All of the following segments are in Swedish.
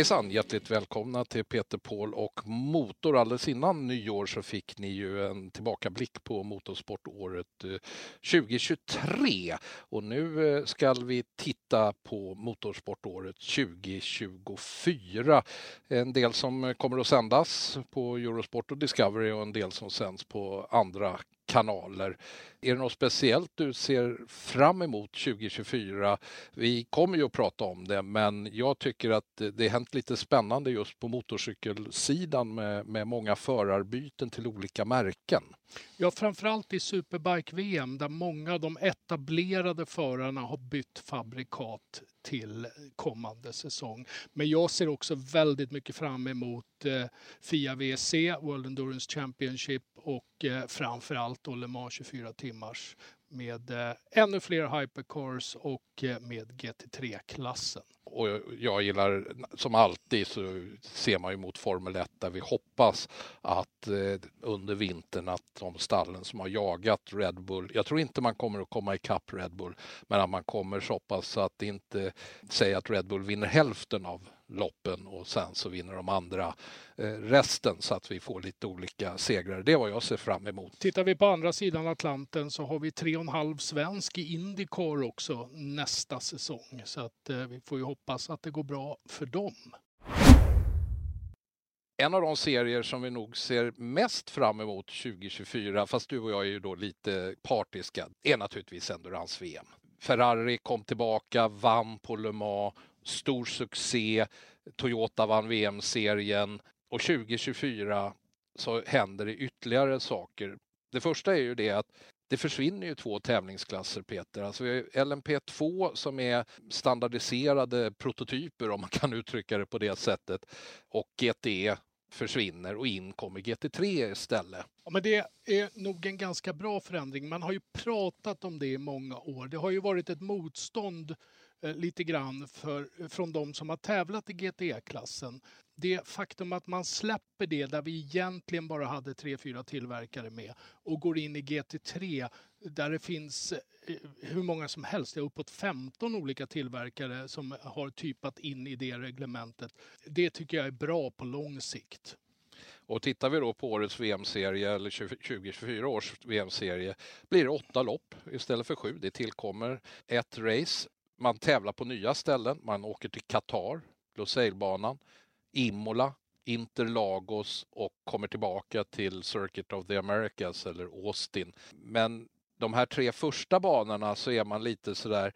Hejsan! Hjärtligt välkomna till Peter Paul och Motor. Alldeles innan nyår så fick ni ju en tillbakablick på motorsportåret eh, 2023 och nu eh, ska vi titta på motorsportåret 2024. En del som eh, kommer att sändas på Eurosport och Discovery och en del som sänds på andra kanaler. Är det något speciellt du ser fram emot 2024? Vi kommer ju att prata om det, men jag tycker att det har hänt lite spännande just på motorcykelsidan med, med många förarbyten till olika märken. Ja, framförallt i Superbike-VM där många av de etablerade förarna har bytt fabrikat till kommande säsong. Men jag ser också väldigt mycket fram emot eh, FIA WC, World Endurance Championship och eh, framförallt Le Mans 24 timmars med eh, ännu fler hypercars och eh, med GT3-klassen. Och jag gillar, som alltid så ser man ju mot Formel 1 där vi hoppas att eh, under vintern att de stallen som har jagat Red Bull, jag tror inte man kommer att komma ikapp Red Bull, men att man kommer så pass så att det inte säger att Red Bull vinner hälften av loppen och sen så vinner de andra eh, resten så att vi får lite olika segrar. Det är vad jag ser fram emot. Tittar vi på andra sidan Atlanten så har vi tre och en halv svensk i Indycar också nästa säsong. Så att eh, vi får ju hoppas att det går bra för dem. En av de serier som vi nog ser mest fram emot 2024, fast du och jag är ju då lite partiska, är naturligtvis Endurance-VM. Ferrari kom tillbaka, vann på Le Mans stor succé. Toyota vann VM-serien och 2024 så händer det ytterligare saker. Det första är ju det att det försvinner ju två tävlingsklasser Peter. Alltså vi har LMP2 som är standardiserade prototyper om man kan uttrycka det på det sättet och GTE försvinner och in kommer GT3 istället. Ja, men det är nog en ganska bra förändring. Man har ju pratat om det i många år. Det har ju varit ett motstånd Eh, lite grann för, från de som har tävlat i GTE-klassen. Det faktum att man släpper det där vi egentligen bara hade tre, fyra tillverkare med och går in i GT3 e-, där det finns eh, hur många som helst, det är uppåt 15 olika tillverkare som har typat in i det reglementet. Det tycker jag är bra på lång sikt. Och tittar vi då på årets VM-serie eller 2024 års VM-serie blir det åtta lopp istället för sju. Det tillkommer ett race man tävlar på nya ställen. Man åker till Qatar, Lusailbanan, Imola, Interlagos och kommer tillbaka till Circuit of the Americas eller Austin. Men de här tre första banorna så är man lite sådär,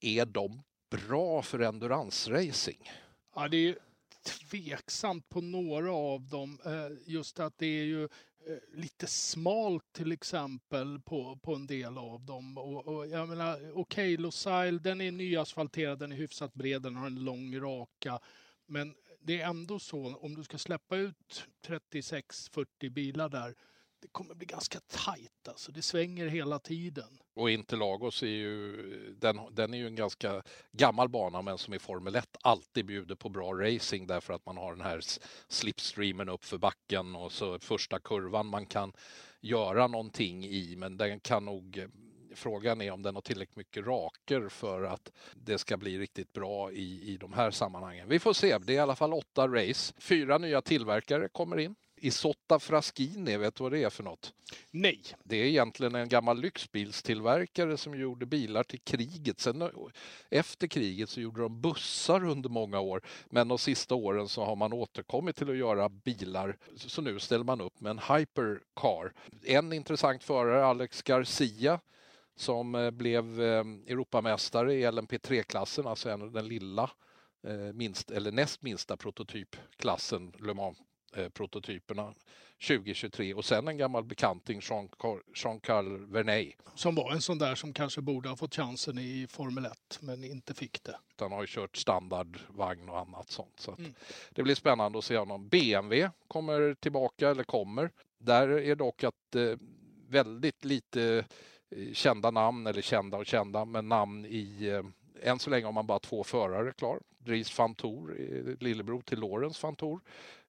är de bra för endurance-racing? Ja, det är tveksamt på några av dem. Eh, just att det är ju Eh, lite smalt till exempel på, på en del av dem. Och, och jag menar, okej, okay, Losail, den är nyasfalterad, den är hyfsat bred, den har en lång raka. Men det är ändå så, om du ska släppa ut 36-40 bilar där, det kommer bli ganska tajt. Alltså. Det svänger hela tiden. Och Interlagos är ju, den, den är ju en ganska gammal bana men som i Formel 1 alltid bjuder på bra racing därför att man har den här slipstreamen upp för backen och så första kurvan man kan göra någonting i men den kan nog Frågan är om den har tillräckligt mycket raker för att det ska bli riktigt bra i, i de här sammanhangen. Vi får se. Det är i alla fall åtta race. Fyra nya tillverkare kommer in. Isotta Fraschini, vet du vad det är för något? Nej. Det är egentligen en gammal lyxbilstillverkare som gjorde bilar till kriget. Sen efter kriget så gjorde de bussar under många år. Men de sista åren så har man återkommit till att göra bilar. Så nu ställer man upp med en hypercar. En intressant förare, Alex Garcia, som eh, blev eh, Europamästare i LMP3-klassen, alltså den lilla eh, minst, eller näst minsta prototypklassen, Le Mans prototyperna 2023 och sen en gammal bekanting, Jean-Carl Verney. Som var en sån där som kanske borde ha fått chansen i Formel 1 men inte fick det. Han har ju kört standardvagn och annat sånt. Så mm. Det blir spännande att se honom. BMW kommer tillbaka eller kommer. Där är dock att eh, väldigt lite eh, kända namn eller kända och kända men namn i eh, än så länge har man bara två förare klar. Dries van Tour, lillebror till Lorenz van Tour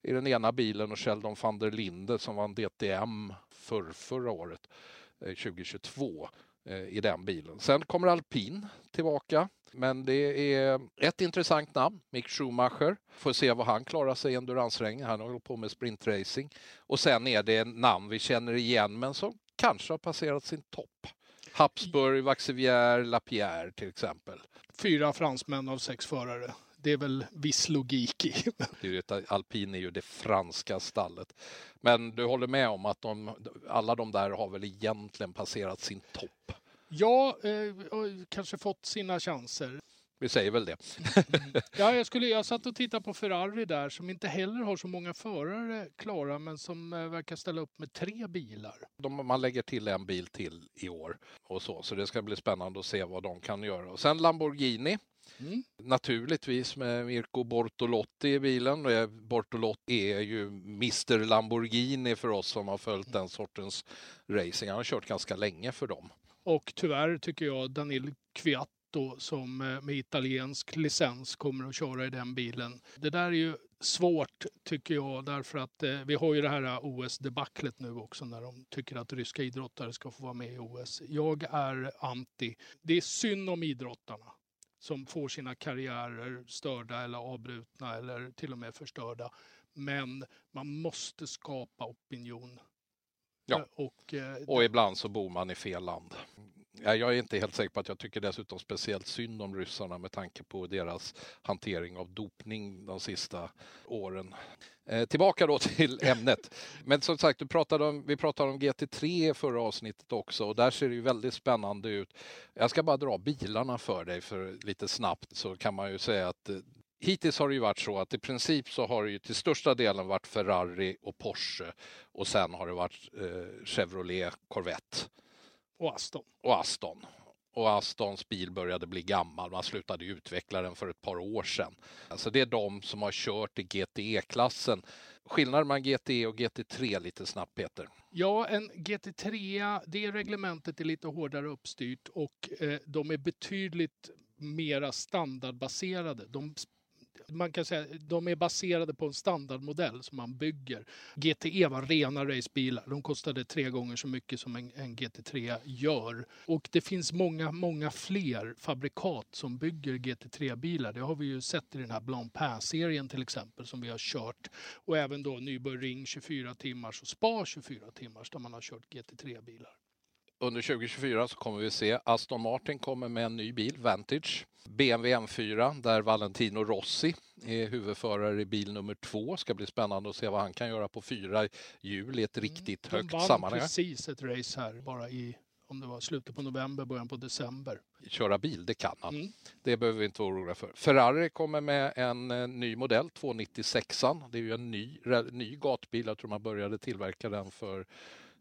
i den ena bilen och Sheldon van der Linde som vann DTM för förra året, eh, 2022. Eh, i den bilen. Sen kommer alpin tillbaka. Men det är ett intressant namn, Mick Schumacher. Får se vad han klarar sig i enduransregn. Han håller på med sprintracing. Och sen är det namn vi känner igen men som kanske har passerat sin topp. Habsburg, Vaxivier, Lapierre till exempel. Fyra fransmän av sex förare. Det är väl viss logik i. Det är alpin är ju det franska stallet. Men du håller med om att de, alla de där har väl egentligen passerat sin topp? Ja, eh, kanske fått sina chanser. Vi säger väl det. ja, jag, skulle, jag satt och tittade på Ferrari där som inte heller har så många förare klara men som eh, verkar ställa upp med tre bilar. De, man lägger till en bil till i år och så, så det ska bli spännande att se vad de kan göra. Och sen Lamborghini. Mm. Naturligtvis med Mirko Bortolotti i bilen. Bortolotti är ju Mr Lamborghini för oss som har följt den sortens racing. Han har kört ganska länge för dem. Och tyvärr tycker jag Danil Kviat som eh, med italiensk licens kommer att köra i den bilen. Det där är ju svårt tycker jag därför att eh, vi har ju det här OS-debaclet nu också när de tycker att ryska idrottare ska få vara med i OS. Jag är anti. Det är synd om idrottarna som får sina karriärer störda eller avbrutna eller till och med förstörda. Men man måste skapa opinion. Ja, och, eh, och ibland så bor man i fel land. Jag är inte helt säker på att jag tycker dessutom speciellt synd om ryssarna med tanke på deras hantering av dopning de sista åren. Eh, tillbaka då till ämnet. Men som sagt, du pratade om, vi pratade om GT3 i förra avsnittet också och där ser det ju väldigt spännande ut. Jag ska bara dra bilarna för dig för lite snabbt så kan man ju säga att eh, Hittills har det ju varit så att i princip så har det ju till största delen varit Ferrari och Porsche och sen har det varit eh, Chevrolet Corvette. Och Aston. Och Aston. Och Astons bil började bli gammal. Man slutade utveckla den för ett par år sedan. Alltså det är de som har kört i GTE-klassen. Skillnaden mellan GTE och GT3 lite snabbt Peter? Ja, en GT3, det reglementet är lite hårdare uppstyrt och eh, de är betydligt mera standardbaserade. De man kan säga de är baserade på en standardmodell som man bygger. GTE var rena racebilar. De kostade tre gånger så mycket som en, en GT3 gör. Och det finns många, många fler fabrikat som bygger GT3-bilar. Det har vi ju sett i den här Blancpain-serien till exempel som vi har kört. Och även då Nürburgring 24 timmars och Spa 24 timmars där man har kört GT3-bilar under 2024 så kommer vi se Aston Martin kommer med en ny bil, Vantage. BMW M4 där Valentino Rossi är huvudförare i bil nummer två. Ska bli spännande att se vad han kan göra på fyra hjul i ett mm, riktigt mm, högt sammanhang. precis ett race här bara i om det var slutet på november, början på december. Köra bil, det kan han. Mm. Det behöver vi inte vara oroliga för. Ferrari kommer med en, eh, ny modell, 296 an Det är ju en ny, ny gatbil. Jag tror man började tillverka den för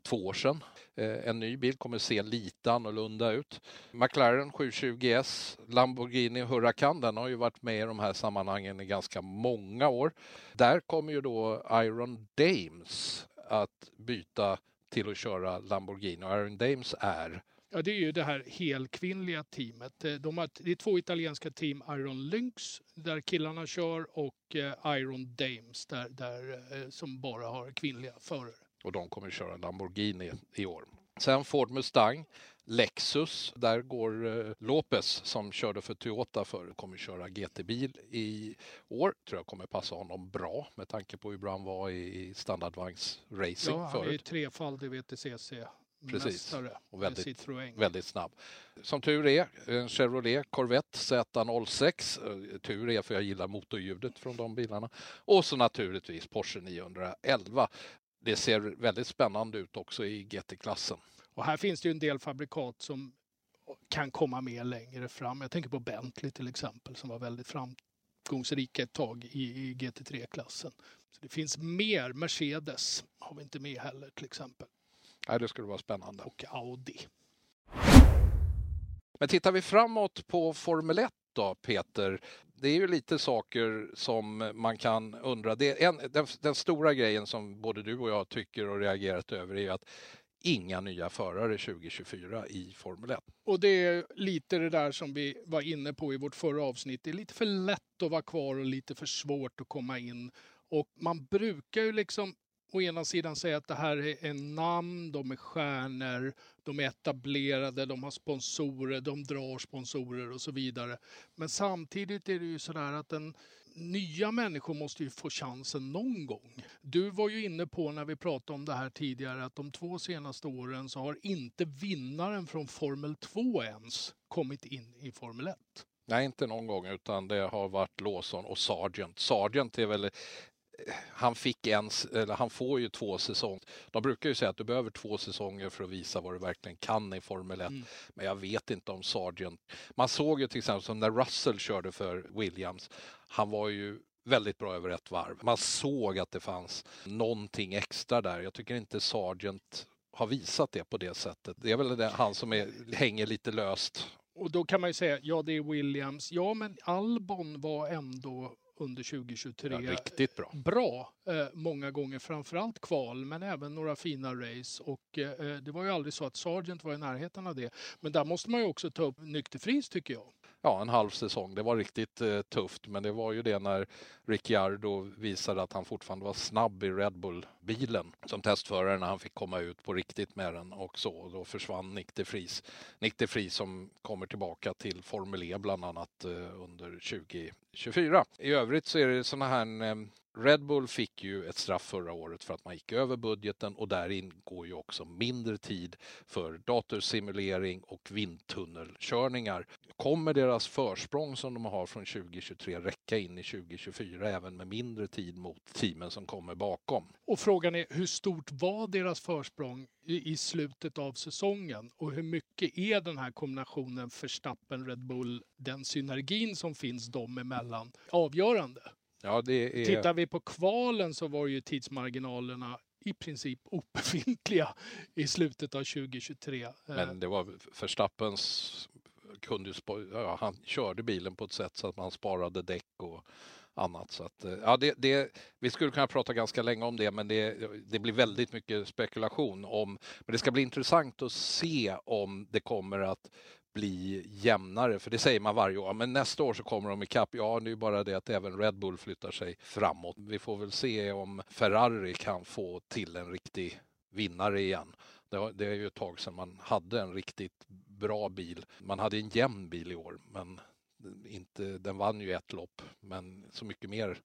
två år sedan. Eh, en ny bil kommer se lite annorlunda ut. McLaren 720S, Lamborghini Huracan, den har ju varit med i de här sammanhangen i ganska många år. Där kommer ju då Iron Dames att byta till att köra Lamborghini och Iron Dames är Ja, det är ju det här helkvinnliga teamet. Eh, de har, det är två italienska team, Iron Lynx, där killarna kör, och eh, Iron Dames, där, där, som bara har kvinnliga förare och de kommer köra Lamborghini i år. Sen Ford Mustang, Lexus, där går eh, Lopez som körde för Toyota förr, kommer köra GT-bil i år. Tror jag kommer passa honom bra med tanke på hur bra han var i standardvagnsracing ja, förut. Han är trefaldig VTCC Precis, och väldigt, väldigt snabb. Som tur är, en Chevrolet Corvette Z06. Eh, tur är för jag gillar motorljudet från de bilarna. Och så naturligtvis Porsche 911 det ser väldigt spännande ut också i GT-klassen. Och här finns det ju en del fabrikat som kan komma med längre fram. Jag tänker på Bentley till exempel som var väldigt framgångsrika ett tag i, i GT3-klassen. Så Det finns mer. Mercedes har vi inte med heller till exempel. Nej, det skulle vara spännande. Och Audi. Men tittar vi framåt på Formel 1 då, Peter? Det är ju lite saker som man kan undra. Det en, den, den, stora grejen som både du och jag tycker och reagerat över är att inga nya förare 2024 i Formel 1. Och det är lite det där som vi var inne på i vårt förra avsnitt. Det är lite för lätt att vara kvar och lite för svårt att komma in. Och man brukar ju liksom å ena sidan säga att det här är en namn, de är stjärnor, de är etablerade, de har sponsorer, de drar sponsorer och så vidare. Men samtidigt är det ju sådär att den nya människor måste ju få chansen någon gång. Du var ju inne på när vi pratade om det här tidigare att de två senaste åren så har inte vinnaren från Formel 2 ens kommit in i Formel 1. Nej, inte någon gång, utan det har varit Lawson och Sargent. Sargent är väl han fick en, eller han får ju två säsonger. De brukar ju säga att du behöver två säsonger för att visa vad du verkligen kan i Formel 1. Mm. Men jag vet inte om Sargent. Man såg ju till exempel som när Russell körde för Williams. Han var ju väldigt bra över ett varv. Man såg att det fanns någonting extra där. Jag tycker inte Sargent har visat det på det sättet. Det är väl det, han som är, hänger lite löst. Och då kan man ju säga, ja det är Williams. Ja men Albon var ändå under 2023. Ja, riktigt bra. Bra, eh, många gånger, framförallt kval, men även några fina race. Och eh, det var ju aldrig så att Sargent var i närheten av det. Men där måste man ju också ta upp nykterfris tycker jag ja, en halv säsong. Det var riktigt eh, tufft, men det var ju det när Ricciardo visade att han fortfarande var snabb i Red bilen som testförare när han fick komma ut på riktigt med den och så. Då försvann Nick de Vries. Nick de Vries som kommer tillbaka till Formel E bland annat eh, under 2024. I övrigt så är det sådana här eh, Red Bull fick ju ett straff förra året för att man gick över budgeten och där ingår ju också mindre tid för datorsimulering och vindtunnelkörningar. Kommer deras försprång som de har från 2023 räcka in i 2024 även med mindre tid mot teamen som kommer bakom? Och frågan är hur stort var deras försprång i slutet av säsongen och hur mycket är den här kombinationen Verstappen, Red Bull, den synergin som finns dem emellan avgörande? Ja, det är... Tittar vi på kvalen så var ju tidsmarginalerna i princip obefintliga i slutet av 2023. Men det var Verstappens kunde ja, han körde bilen på ett sätt så att man sparade däck och annat. Så att, eh, ja, det, det, vi skulle kunna prata ganska länge om det, men det, det, blir väldigt mycket spekulation om. Men det ska bli intressant att se om det kommer att bli jämnare, för det säger man varje år. Men nästa år så kommer de ikapp. Ja, det är ju bara det att även Red Bull flyttar sig framåt. Vi får väl se om Ferrari kan få till en riktig vinnare igen. Det, är ju ett tag sedan man hade en riktigt bra bil. Man hade en jämn bil i år, men inte, den vann ju ett lopp, men så mycket mer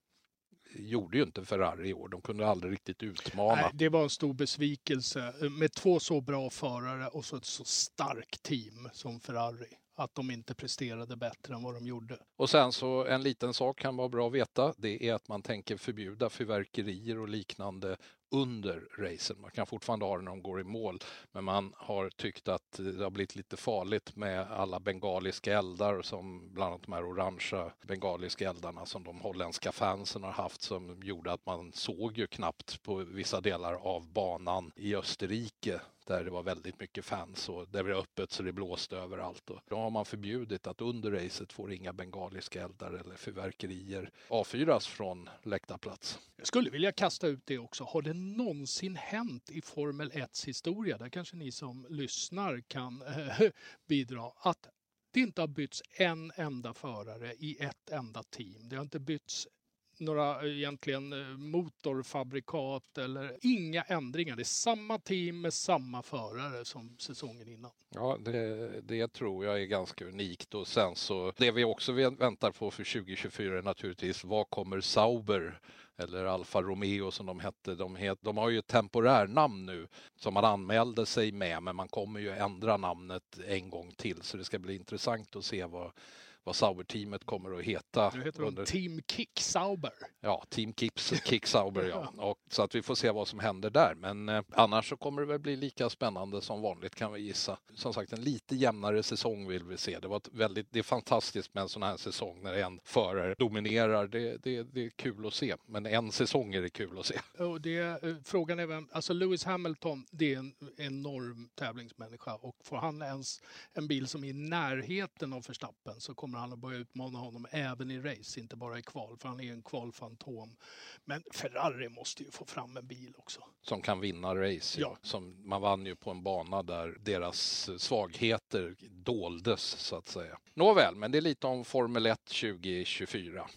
gjorde ju inte Ferrari i år. De kunde aldrig riktigt utmana. Nej, det var en stor besvikelse med två så bra förare och så ett så starkt team som Ferrari att de inte presterade bättre än vad de gjorde. Och sen så en liten sak kan vara bra att veta. Det är att man tänker förbjuda fyrverkerier och liknande under racen. Man kan fortfarande ha det när de går i mål, men man har tyckt att det har blivit lite farligt med alla bengaliska eldar som bland annat de här orangea bengaliska eldarna som de holländska fansen har haft som gjorde att man såg ju knappt på vissa delar av banan i Österrike där det var väldigt mycket fans och där det var öppet så det blåste överallt. Och då har man förbjudit att under racet får inga bengaliska eldar eller fyrverkerier avfyras från läktarplats. Jag skulle vilja kasta ut det också. Har det någonsin hänt i Formel 1 historia, där kanske ni som lyssnar kan äh, bidra, att det inte har bytts en enda förare i ett enda team. Det har inte bytts några eh, egentligen eh, motorfabrikat eller inga ändringar. Det är samma team med samma förare som säsongen innan. Ja, det, det tror jag är ganska unikt och sen så det vi också väntar på för 2024 är naturligtvis vad kommer Sauber eller Alfa Romeo som de hette. De, het, de har ju ett temporärnamn nu som man anmälde sig med, men man kommer ju ändra namnet en gång till, så det ska bli intressant att se vad vad Sauber-teamet kommer att heta. Nu heter under... de Team Kick Sauber. Ja, Team Kips, Kick Sauber ja. Och, så att vi får se vad som händer där. Men eh, annars så kommer det väl bli lika spännande som vanligt kan vi gissa. Som sagt, en lite jämnare säsong vill vi se. Det, var väldigt, det är fantastiskt med en sån här säsong när en förare dominerar. Det, det, det är kul att se, men en säsong är det kul att se. Och det, eh, frågan är vem, alltså Lewis Hamilton, det är en enorm tävlingsmänniska och får han ens en bil som är i närheten av Verstappen så kommer kommer han att börja utmana honom även i race, inte bara i kval, för han är en kvalfantom. Men Ferrari måste ju få fram en bil också. Som kan vinna race, ja. ja. Som, man vann ju på en bana där deras svagheter doldes, så att säga. Nåväl, men det är lite om Formel 1 2024.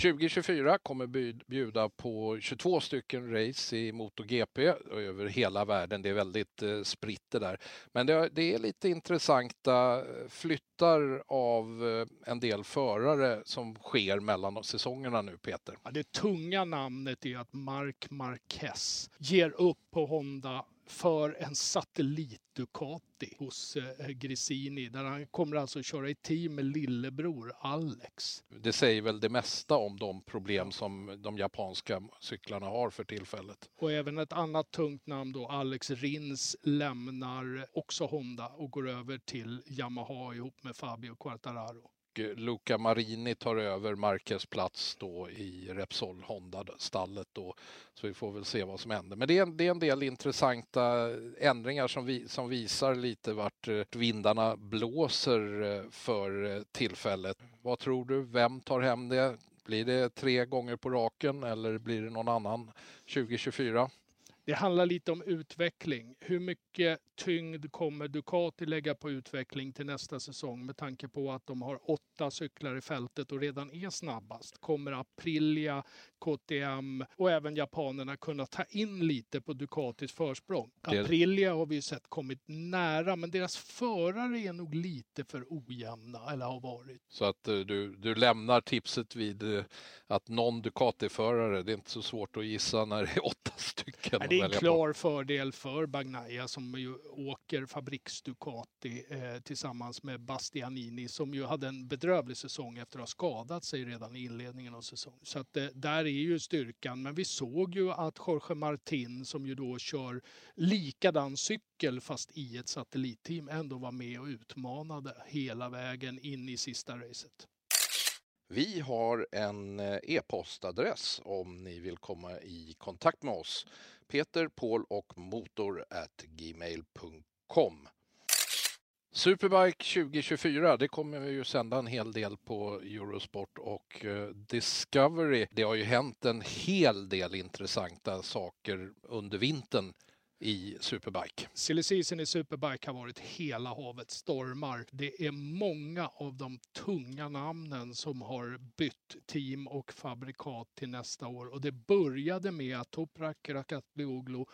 2024 kommer bjuda på 22 stycken race i MotoGP över hela världen. Det är väldigt eh, spritt det där. Men det, är lite intressanta eh, flyttar av eh, en del förare som sker mellan säsongerna nu, Peter. Ja, det tunga namnet är att Marc Marquez ger upp på Honda för en satellit Ducati hos eh, Gresini där han kommer alltså köra i team med lillebror Alex. Det säger väl det mesta om de problem som de japanska cyklarna har för tillfället. Och även ett annat tungt namn då, Alex Rins, lämnar också Honda och går över till Yamaha ihop med Fabio Quartararo. Luca Marini tar över Marquez plats då i Repsol Honda-stallet då. Så vi får väl se vad som händer. Men det är, det är en del intressanta ändringar som, vi, som visar lite vart eh, vindarna blåser eh, för eh, tillfället. Vad tror du? Vem tar hem det? Blir det tre gånger på raken eller blir det någon annan 2024? Det handlar lite om utveckling. Hur mycket tyngd kommer Ducati lägga på utveckling till nästa säsong med tanke på att de har åtta cyklar i fältet och redan är snabbast? Kommer Aprilia, KTM och även japanerna kunna ta in lite på Ducatis försprång? Aprilia har vi sett kommit nära, men deras förare är nog lite för ojämna, eller har varit. Så att eh, du, du lämnar tipset vid eh, att någon Ducati-förare, det är inte så svårt att gissa när det är åtta stycken. Nej, det är en klar på. fördel för Bagnaia som ju åker fabriks-Ducati eh, tillsammans med Bastianini som ju hade en bedrövlig säsong efter att ha skadat sig redan i inledningen av säsongen. Så att eh, där är ju styrkan. Men vi såg ju att Jorge Martin som ju då kör likadan cykel fast i ett satellitteam ändå var med och utmanade hela vägen in i sista racet. Vi har en eh, e-postadress om ni vill komma i kontakt med oss. Peter, Paul och motor at gmail.com. Superbike 2024, det kommer vi ju sända en hel del på Eurosport och eh, Discovery. Det har ju hänt en hel del intressanta saker under vintern i Superbike. Silly season i Superbike har varit hela havet stormar. Det är många av de tunga namnen som har bytt team och fabrikat till nästa år och det började med att Toprak Rakatlioglu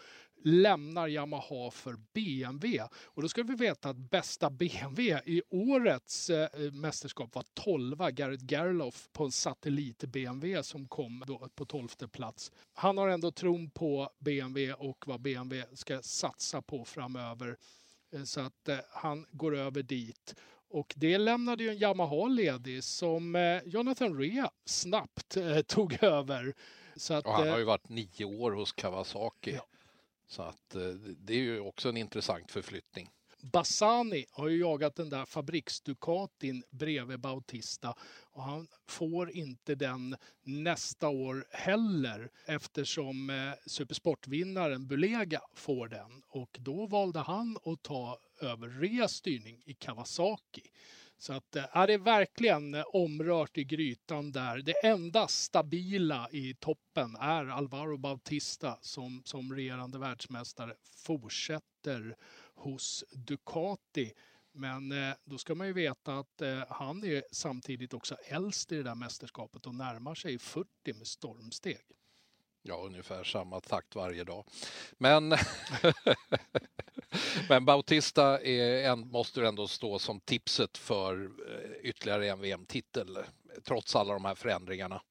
lämnar Yamaha för BMW. Och då ska vi veta att bästa BMW i årets eh, mästerskap var 12 Garrett Gerloff på en satellit-BMW som kom då på 12 plats. Han har ändå tron på BMW och vad BMW ska satsa på framöver. Eh, så att eh, han går över dit. Och det lämnade ju en Yamaha ledig som eh, Jonathan Rea snabbt eh, tog över. Så att, han har ju varit nio år hos Kawasaki. Ja. Så att eh, det är ju också en intressant förflyttning. Bassani har ju jagat den där fabriksdukatin bredvid Bautista och han får inte den nästa år heller eftersom eh, supersportvinnaren Bulega får den och då valde han att ta över Reas styrning i Kawasaki. Så att, eh, ja, det är verkligen eh, omrört i grytan där. Det enda stabila i toppen är Alvaro Bautista som, som regerande världsmästare fortsätter hos Ducati. Men eh, då ska man ju veta att eh, han är samtidigt också äldst i det där mästerskapet och närmar sig 40 med stormsteg. Ja, ungefär samma takt varje dag. Men Men Bautista är en, måste ändå stå som tipset för eh, ytterligare en VM-titel trots alla de här förändringarna.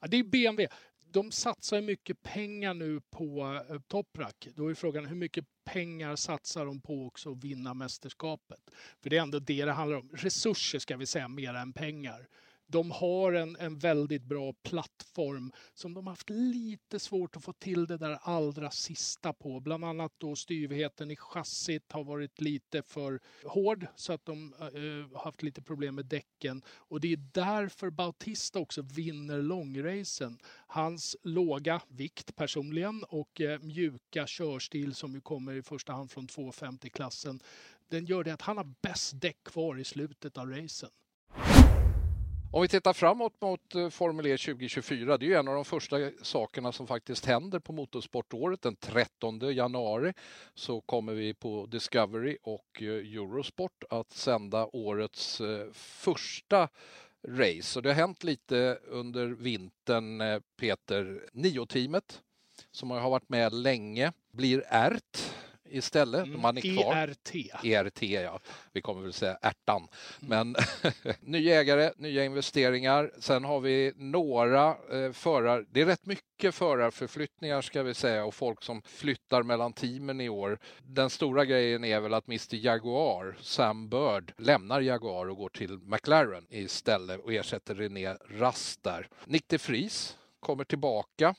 Ja, det är BMW. De satsar mycket pengar nu på eh, Toprak. Då är frågan hur mycket pengar satsar de på också att vinna mästerskapet? För det är ändå det det handlar om. Resurser ska vi säga, mer än pengar de har en, en väldigt bra plattform som de haft lite svårt att få till det där allra sista på. Bland annat då styvheten i chassit har varit lite för hård så att de uh, haft lite problem med däcken. Och det är därför Bautista också vinner långracen. Hans låga vikt personligen och uh, mjuka körstil som ju kommer i första hand från 250-klassen den gör det att han har bäst däck kvar i slutet av racen. Om vi tittar framåt mot eh, Formel E 2024, det är ju en av de första sakerna som faktiskt händer på motorsportåret. Den 13 januari så kommer vi på Discovery och eh, Eurosport att sända årets eh, första race. Och det har hänt lite under vintern, Peter. Nio-teamet som har varit med länge blir ärt istället. Mm, man är kvar. ERT. ERT, ja. Vi kommer väl säga ärtan. Men nya ägare, nya investeringar. Sen har vi några eh, förare. Det är rätt mycket förarförflyttningar ska vi säga och folk som flyttar mellan teamen i år. Den stora grejen är väl att Mr Jaguar, Sam Bird, lämnar Jaguar och går till McLaren istället och ersätter René Rast där. Nick de Vries kommer tillbaka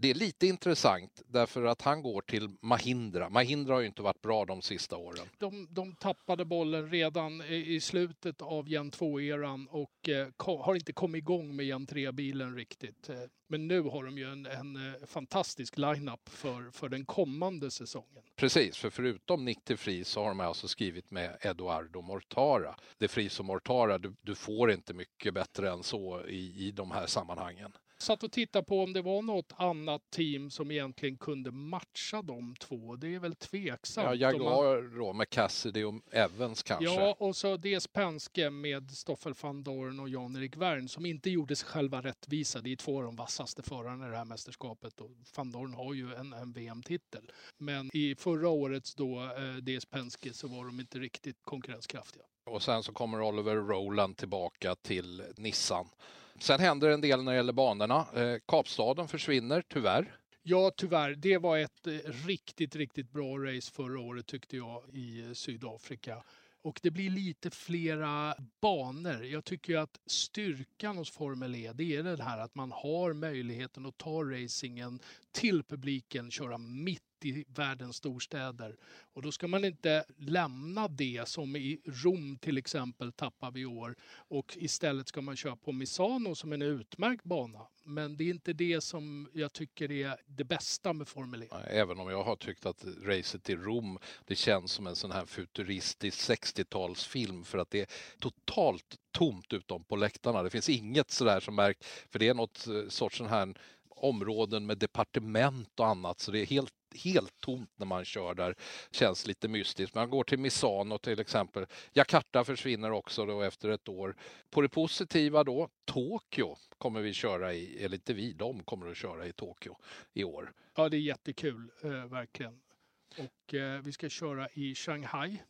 det är lite intressant därför att han går till Mahindra. Mahindra har ju inte varit bra de sista åren. De, de tappade bollen redan i slutet av Gen 2-eran och eh, har inte kommit igång med Gen 3-bilen riktigt. Eh, men nu har de ju en, en eh, fantastisk line-up för, för den kommande säsongen. Precis, för förutom Nick de Vries så har de alltså skrivit med Eduardo Mortara. De Vries och Mortara, du, du får inte mycket bättre än så i, i de här sammanhangen satt och tittade på om det var något annat team som egentligen kunde matcha de två. Det är väl tveksamt. Ja, Jaguar man... då med Cassidy och Evans kanske. Ja, och så DS Penske med Stoffel van Dorn och Jan-Erik Wern som inte gjorde sig själva rättvisa. Det är två av de vassaste förarna i det här mästerskapet och van Dorn har ju en, en VM-titel. Men i förra årets då eh, DS Penske så var de inte riktigt konkurrenskraftiga. Och sen så kommer Oliver Rowland tillbaka till Nissan. Sen händer en del när det gäller banorna. Eh, Kapstaden försvinner tyvärr. Ja, tyvärr. Det var ett eh, riktigt, riktigt bra race förra året tyckte jag i eh, Sydafrika. Och det blir lite flera banor. Jag tycker att styrkan hos Formel E, det är det här att man har möjligheten att ta racingen till publiken, köra mitt i världens storstäder. Och då ska man inte lämna det som i Rom till exempel tappar vi år och istället ska man köra på Misano som är en utmärkt bana. Men det är inte det som jag tycker är det bästa med Formel E. Även om jag har tyckt att racet i Rom, det känns som en sån här futuristisk 60-talsfilm för att det är totalt tomt utom på läktarna. Det finns inget sådär som märks, för det är något eh, sorts sån här områden med departement och annat så det är helt helt tomt när man kör där. Känns lite mystiskt. Man går till Misano till exempel. Jakarta försvinner också då efter ett år. På det positiva då, Tokyo kommer vi köra i, eller inte vi, de kommer att köra i Tokyo i år. Ja, det är jättekul, eh, verkligen. Och eh, vi ska köra i Shanghai.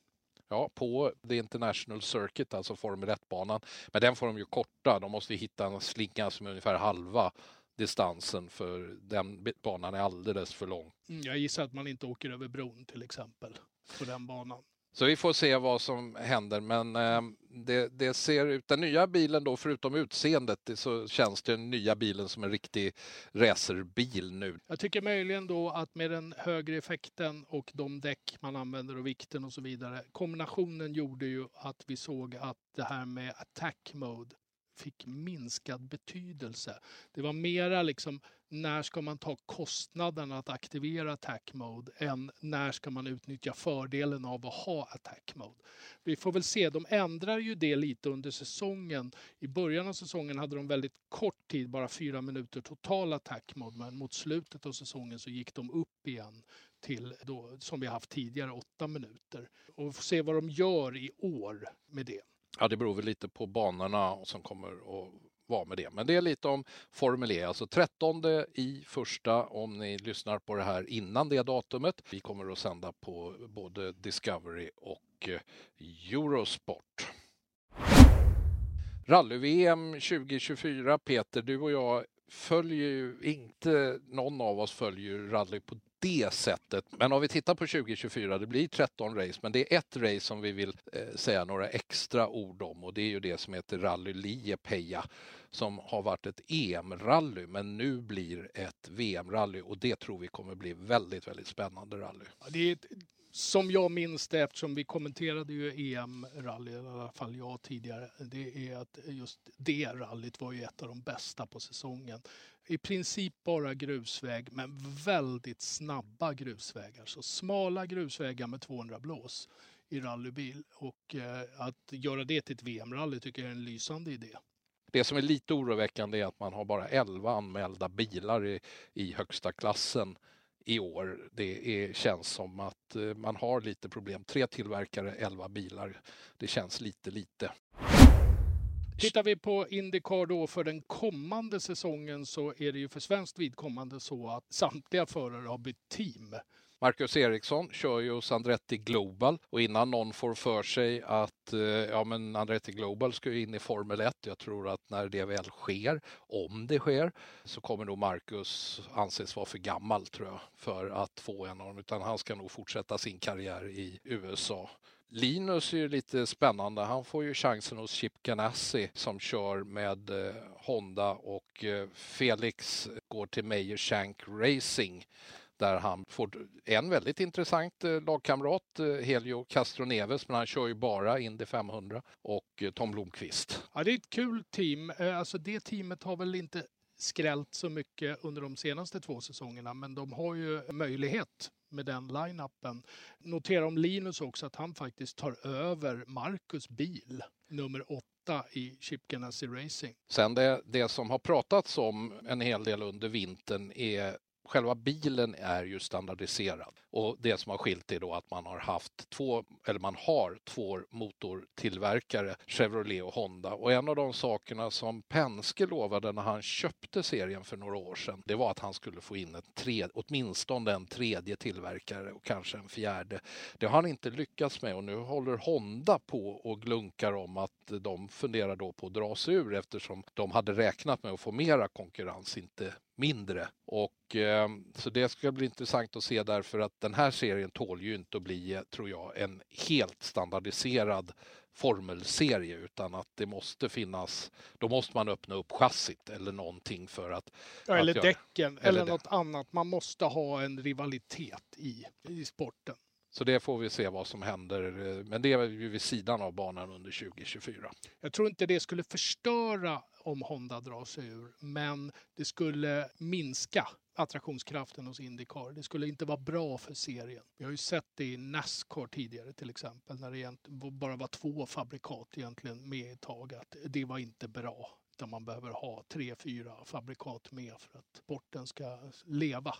Ja, på The International Circuit, alltså Formel 1-banan. Men den får de ju korta. De måste hitta en slinga som är ungefär halva distansen för den banan är alldeles för lång. Mm, jag gissar att man inte åker över bron till exempel på den banan. Så vi får se vad som händer, men eh, det, det, ser ut, den nya bilen då, förutom utseendet, så känns den nya bilen som en riktig racerbil nu. Jag tycker möjligen då att med den högre effekten och de däck man använder och vikten och så vidare, kombinationen gjorde ju att vi såg att det här med attack mode fick minskad betydelse. Det var mera liksom när ska man ta kostnaden att aktivera attack mode än när ska man utnyttja fördelen av att ha attack mode. Vi får väl se, de ändrar ju det lite under säsongen. I början av säsongen hade de väldigt kort tid, bara fyra minuter total attack mode, men mot slutet av säsongen så gick de upp igen till då, som vi haft tidigare, åtta minuter. Och vi får se vad de gör i år med det. Ja, det beror väl lite på banorna som kommer att vara med det. Men det är lite om Formel E, alltså 13 i första om ni lyssnar på det här innan det datumet. Vi kommer att sända på både Discovery och eh, Eurosport. Rally-VM 2024, Peter, du och jag följer ju inte, någon av oss följer rally på det sättet. Men om vi tittar på 2024, det blir 13 race, men det är ett race som vi vill eh, säga några extra ord om och det är ju det som heter Rally Liepeja som har varit ett EM-rally men nu blir ett VM-rally och det tror vi kommer bli väldigt, väldigt spännande rally. det är ett, som jag minns det, eftersom vi kommenterade ju EM-rally, i alla fall jag tidigare, det är att just det rallyt var ju ett av de bästa på säsongen i princip bara grusväg, men väldigt snabba grusvägar. Så smala grusvägar med 200 blås i rallybil. Och eh, att göra det till ett VM-rally tycker jag är en lysande idé. Det som är lite oroväckande är att man har bara 11 anmälda bilar i, i högsta klassen i år. Det är, känns som att eh, man har lite problem. Tre tillverkare, 11 bilar. Det känns lite lite. Tittar vi på Indycar då för den kommande säsongen så är det ju för svenskt vidkommande så att samtliga förare har bytt team. Marcus Eriksson kör ju hos Andretti Global och innan någon får för sig att eh, ja, men Andretti Global ska ju in i Formel 1. Jag tror att när det väl sker, om det sker, så kommer nog Marcus anses vara för gammal tror jag för att få en av dem, utan han ska nog fortsätta sin karriär i USA. Linus är ju lite spännande. Han får ju chansen hos Chip Ganassi som kör med eh, Honda och eh, Felix går till Meyer Shank Racing där han får en väldigt intressant eh, lagkamrat, eh, Helio Castroneves, men han kör ju bara Indy 500 och eh, Tom Blomqvist. Ja, det är ett kul team. Eh, alltså det teamet har väl inte skrällt så mycket under de senaste två säsongerna, men de har ju möjlighet med den line-upen. Notera om Linus också att han faktiskt tar över Marcus bil, nummer åtta i Chip Ganassi Racing. Sen det, det som har pratats om en hel del under vintern är själva bilen är ju standardiserad och det som har skilt är då att man har haft två, eller man har två motortillverkare, Chevrolet och Honda. Och en av de sakerna som Penske lovade när han köpte serien för några år sedan, det var att han skulle få in en tredje, åtminstone en tredje tillverkare och kanske en fjärde. Det har han inte lyckats med och nu håller Honda på och glunkar om att de funderar då på att dra sig ur eftersom de hade räknat med att få mera konkurrens, inte mindre. Och, eh, så det ska bli intressant att se därför att den här serien tål ju inte att bli, tror jag, en helt standardiserad formelserie utan att det måste finnas, då måste man öppna upp chassit eller någonting för att... Ja, eller att däcken eller, eller något annat. Man måste ha en rivalitet i, i sporten. Så det får vi se vad som händer. Eh, men det är ju vid sidan av banan under 2024. Jag tror inte det skulle förstöra om Honda drar sig ur, men det skulle minska attraktionskraften hos Indycar. Det skulle inte vara bra för serien. Vi har ju sett det i Nascar tidigare till exempel när det bara var två fabrikat egentligen med i taget. Det var inte bra utan man behöver ha tre, fyra fabrikat med för att sporten ska leva.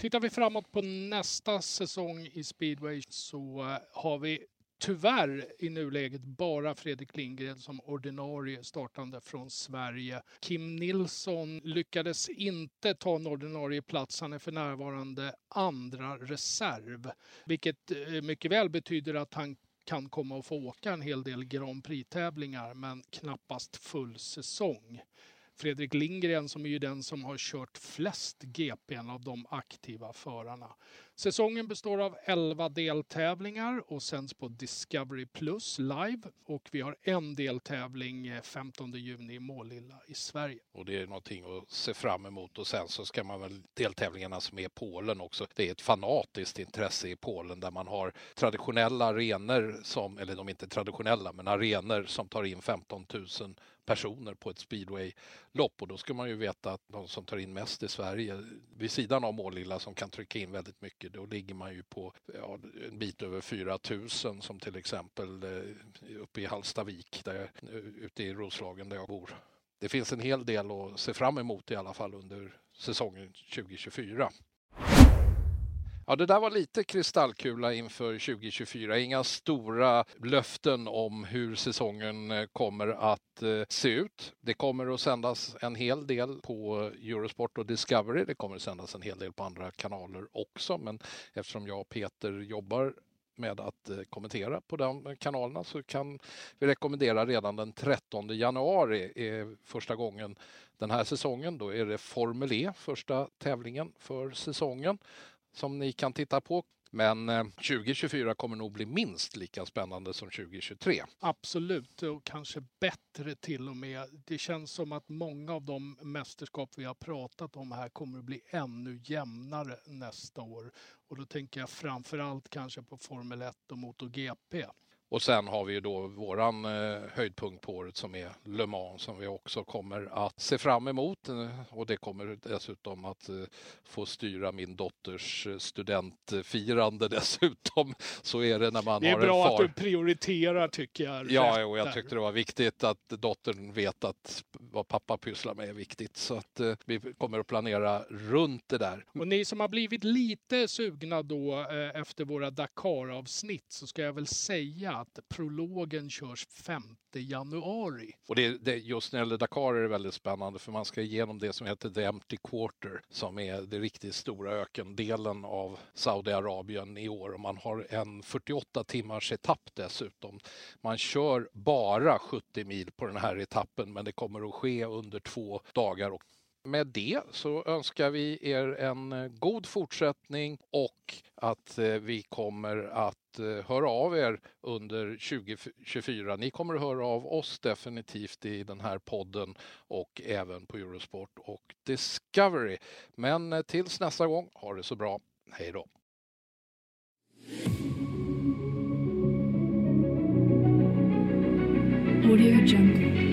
Tittar vi framåt på nästa säsong i speedway så eh, har vi tyvärr i nuläget bara Fredrik Lindgren som ordinarie startande från Sverige. Kim Nilsson lyckades inte ta en ordinarie plats. Han är för närvarande andra reserv, vilket eh, mycket väl betyder att han kan komma att få åka en hel del Grand Prix-tävlingar, men knappast full säsong. Fredrik Lindgren som är ju den som har kört flest GPn av de aktiva förarna. Säsongen består av 11 deltävlingar och sänds på Discovery Plus live och vi har en deltävling eh, 15 juni i Målilla i Sverige. Och det är någonting att se fram emot och sen så ska man väl deltävlingarna som är i Polen också. Det är ett fanatiskt intresse i Polen där man har traditionella arenor som, eller de är inte traditionella, men arenor som tar in 15 000 personer på ett speedwaylopp och då ska man ju veta att de som tar in mest i Sverige vid sidan av Målilla som kan trycka in väldigt mycket då ligger man ju på ja, en bit över 4 000 som till exempel eh, uppe i Hallstavik där jag, ute i Roslagen där jag bor. Det finns en hel del att se fram emot i alla fall under säsongen 2024. Ja, det där var lite kristallkula inför 2024. Inga stora löften om hur säsongen eh, kommer att eh, se ut. Det kommer att sändas en hel del på Eurosport och Discovery. Det kommer att sändas en hel del på andra kanaler också, men eftersom jag och Peter jobbar med att eh, kommentera på de kanalerna så kan vi rekommendera redan den 13 januari är första gången den här säsongen. Då är det Formel E, första tävlingen för säsongen som ni kan titta på. Men eh, 2024 kommer nog bli minst lika spännande som 2023. Absolut, och kanske bättre till och med. Det känns som att många av de mästerskap vi har pratat om här kommer att bli ännu jämnare nästa år. Och då tänker jag framför allt kanske på Formel 1 och MotoGP. Och sen har vi ju då våran eh, höjdpunkt på året som är Le Mans som vi också kommer att se fram emot. Eh, och det kommer dessutom att eh, få styra min dotters studentfirande dessutom. Så är det när man har en far. Det är bra att du prioriterar tycker jag. Ja, och jag tyckte det var viktigt att dottern vet att vad pappa pysslar med är viktigt. Så att vi kommer att planera runt det där. Och ni som har blivit lite sugna då efter våra Dakar-avsnitt så ska jag väl säga att prologen körs 5 januari. Och det, det, just när det gäller Dakar är det väldigt spännande för man ska igenom det som heter The Empty Quarter som är det riktigt stora ökendelen av Saudiarabien i år och man har en 48 timmars etapp dessutom. Man kör bara 70 mil på den här etappen men det kommer att ske under två dagar. Och med det så önskar vi er en eh, god fortsättning och att eh, vi kommer att Eh, höra av er under 2024. Ni kommer att höra av oss definitivt i den här podden och även på Eurosport och Discovery. Men eh, tills nästa gång, ha det så bra. Hej då! Audio Jungle